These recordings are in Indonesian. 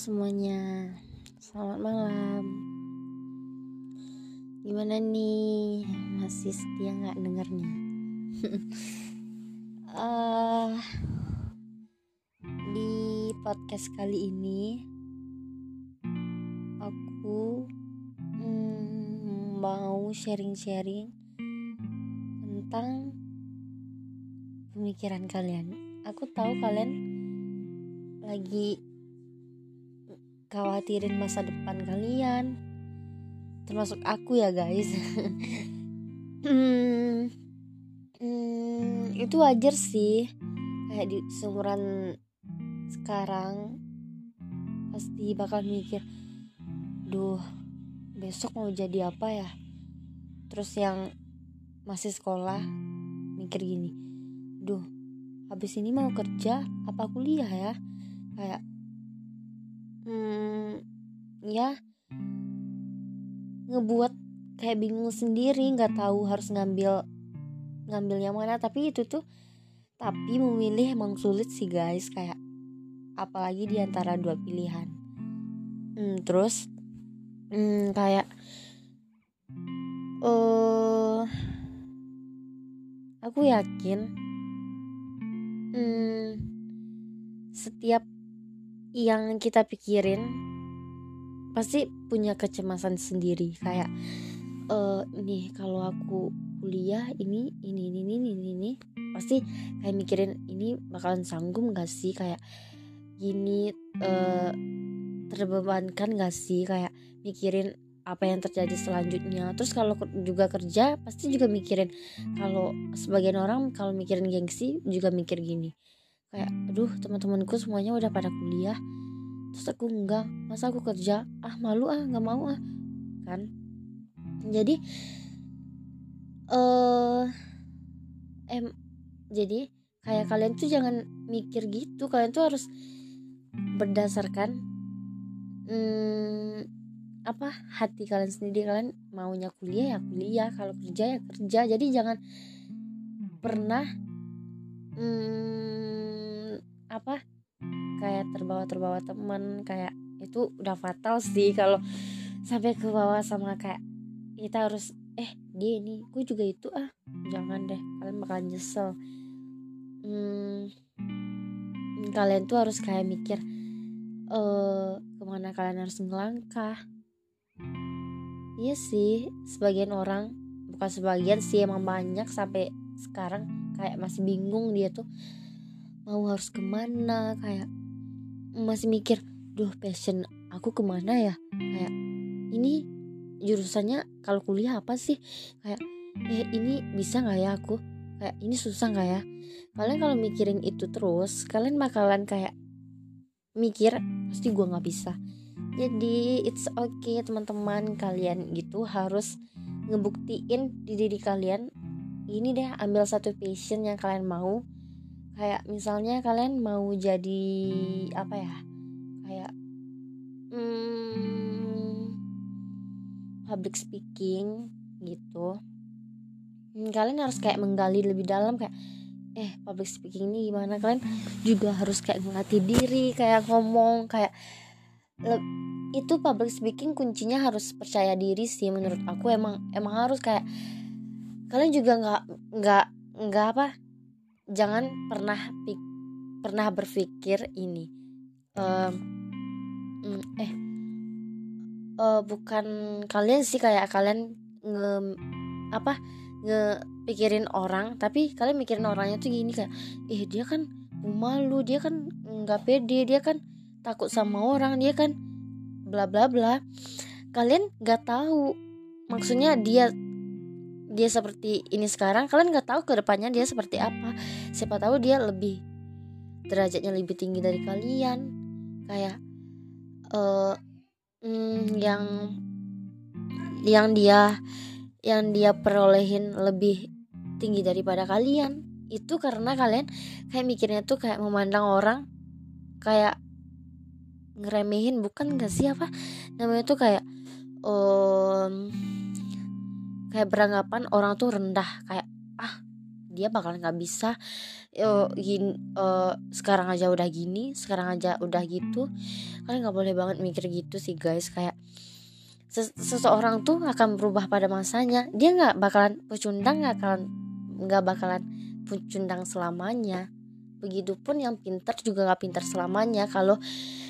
semuanya, selamat malam. Gimana nih, masih setia nggak dengarnya? uh, di podcast kali ini, aku mm, mau sharing-sharing tentang pemikiran kalian. Aku tahu kalian lagi khawatirin masa depan kalian. Termasuk aku ya guys. Hmm, hmm, itu wajar sih. Kayak di seumuran sekarang pasti bakal mikir duh besok mau jadi apa ya? Terus yang masih sekolah mikir gini duh habis ini mau kerja apa kuliah ya? Kayak hmm, ya. Ngebuat kayak bingung sendiri nggak tahu harus ngambil ngambil yang mana. Tapi itu tuh tapi memilih emang sulit sih guys. Kayak apalagi di antara dua pilihan. Hmm, terus hmm, kayak uh, aku yakin hmm, setiap yang kita pikirin pasti punya kecemasan sendiri. Kayak uh, nih kalau aku kuliah ini ini ini ini ini, ini. pasti kayak mikirin ini bakalan sanggup gak sih? Kayak gini uh, terbebankan gak sih? Kayak mikirin apa yang terjadi selanjutnya. Terus kalau juga kerja pasti juga mikirin kalau sebagian orang kalau mikirin gengsi juga mikir gini kayak aduh teman-temanku semuanya udah pada kuliah. Terus aku enggak. Masa aku kerja? Ah malu ah nggak mau ah. Kan? Jadi eh uh, em jadi kayak kalian tuh jangan mikir gitu. Kalian tuh harus berdasarkan hmm, apa hati kalian sendiri. Kalian maunya kuliah ya kuliah. Kalau kerja ya kerja. Jadi jangan pernah hmm, apa kayak terbawa terbawa teman kayak itu udah fatal sih kalau sampai ke bawah sama kayak kita harus eh dia ini gue juga itu ah jangan deh kalian bakalan nyesel. Hmm, kalian tuh harus kayak mikir eh ke mana kalian harus ngelangkah iya sih sebagian orang bukan sebagian sih emang banyak sampai sekarang kayak masih bingung dia tuh mau harus ke mana? Kayak masih mikir duh passion aku ke mana ya? Kayak ini jurusannya kalau kuliah apa sih? Kayak eh ini bisa nggak ya aku? Kayak ini susah nggak ya? Kalian kalau mikirin itu terus kalian bakalan kayak mikir pasti gue nggak bisa. Jadi it's okay teman-teman kalian gitu harus ngebuktiin di diri kalian ini deh ambil satu passion yang kalian mau kayak misalnya kalian mau jadi apa ya? Kayak hmm, public speaking gitu. Hmm, kalian harus kayak menggali lebih dalam kayak eh public speaking ini gimana? Kalian juga harus kayak ngelatih diri kayak ngomong kayak itu public speaking kuncinya harus percaya diri sih menurut aku. Emang emang harus kayak kalian juga nggak nggak nggak apa jangan pernah pik pernah berpikir ini um, eh uh, bukan kalian sih kayak kalian nge apa nge pikirin orang tapi kalian mikirin orangnya tuh gini kayak eh dia kan malu dia kan nggak pede dia kan takut sama orang dia kan bla bla bla. Kalian nggak tahu maksudnya dia dia seperti ini sekarang kalian nggak tahu ke depannya dia seperti apa. Siapa tahu dia lebih derajatnya lebih tinggi dari kalian. Kayak uh, mm, yang yang dia yang dia perolehin lebih tinggi daripada kalian. Itu karena kalian kayak mikirnya tuh kayak memandang orang kayak ngeremehin bukan gak sih apa? Namanya tuh kayak um, kayak beranggapan orang tuh rendah kayak ah dia bakalan nggak bisa uh, gini, uh, sekarang aja udah gini sekarang aja udah gitu. Kalian nggak boleh banget mikir gitu sih guys kayak seseorang tuh akan berubah pada masanya. Dia nggak bakalan pecundang nggak akan nggak bakalan pecundang selamanya. Begitupun yang pintar juga nggak pintar selamanya. Kalau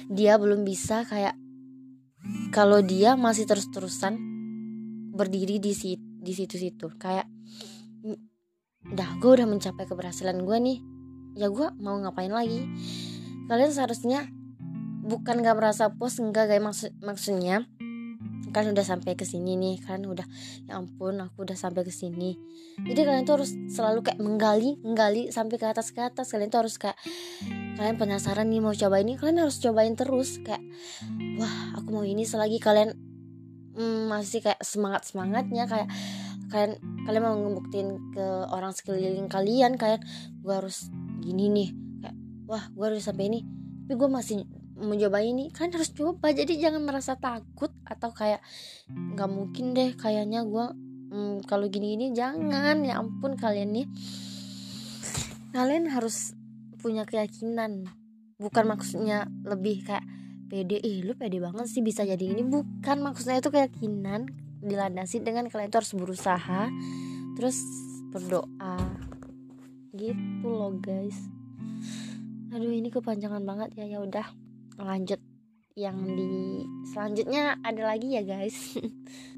dia belum bisa kayak kalau dia masih terus-terusan berdiri di situ di situ-situ. Kayak dah gue udah mencapai keberhasilan gue nih. Ya gue mau ngapain lagi? Kalian seharusnya bukan gak merasa puas enggak kayak maksud maksudnya kan udah sampai ke sini nih kan udah ya ampun aku udah sampai ke sini. Jadi kalian tuh harus selalu kayak menggali menggali sampai ke atas ke atas. Kalian tuh harus kayak kalian penasaran nih mau coba ini? Kalian harus cobain terus kayak wah aku mau ini selagi kalian mm, masih kayak semangat semangatnya kayak kalian kalian mau ngebuktiin ke orang sekeliling kalian kalian gue harus gini nih kayak wah gue harus sampai ini tapi gue masih mencoba ini. Kan harus coba jadi jangan merasa takut atau kayak nggak mungkin deh kayaknya gue hmm, kalau gini ini jangan. Ya ampun kalian nih. Kalian harus punya keyakinan. Bukan maksudnya lebih kayak pede. Ih lu pede banget sih bisa jadi ini. Bukan maksudnya itu keyakinan dilandasi dengan kalian harus berusaha terus berdoa. Gitu loh guys. Aduh ini kepanjangan banget ya. Ya udah lanjut yang di selanjutnya ada lagi ya guys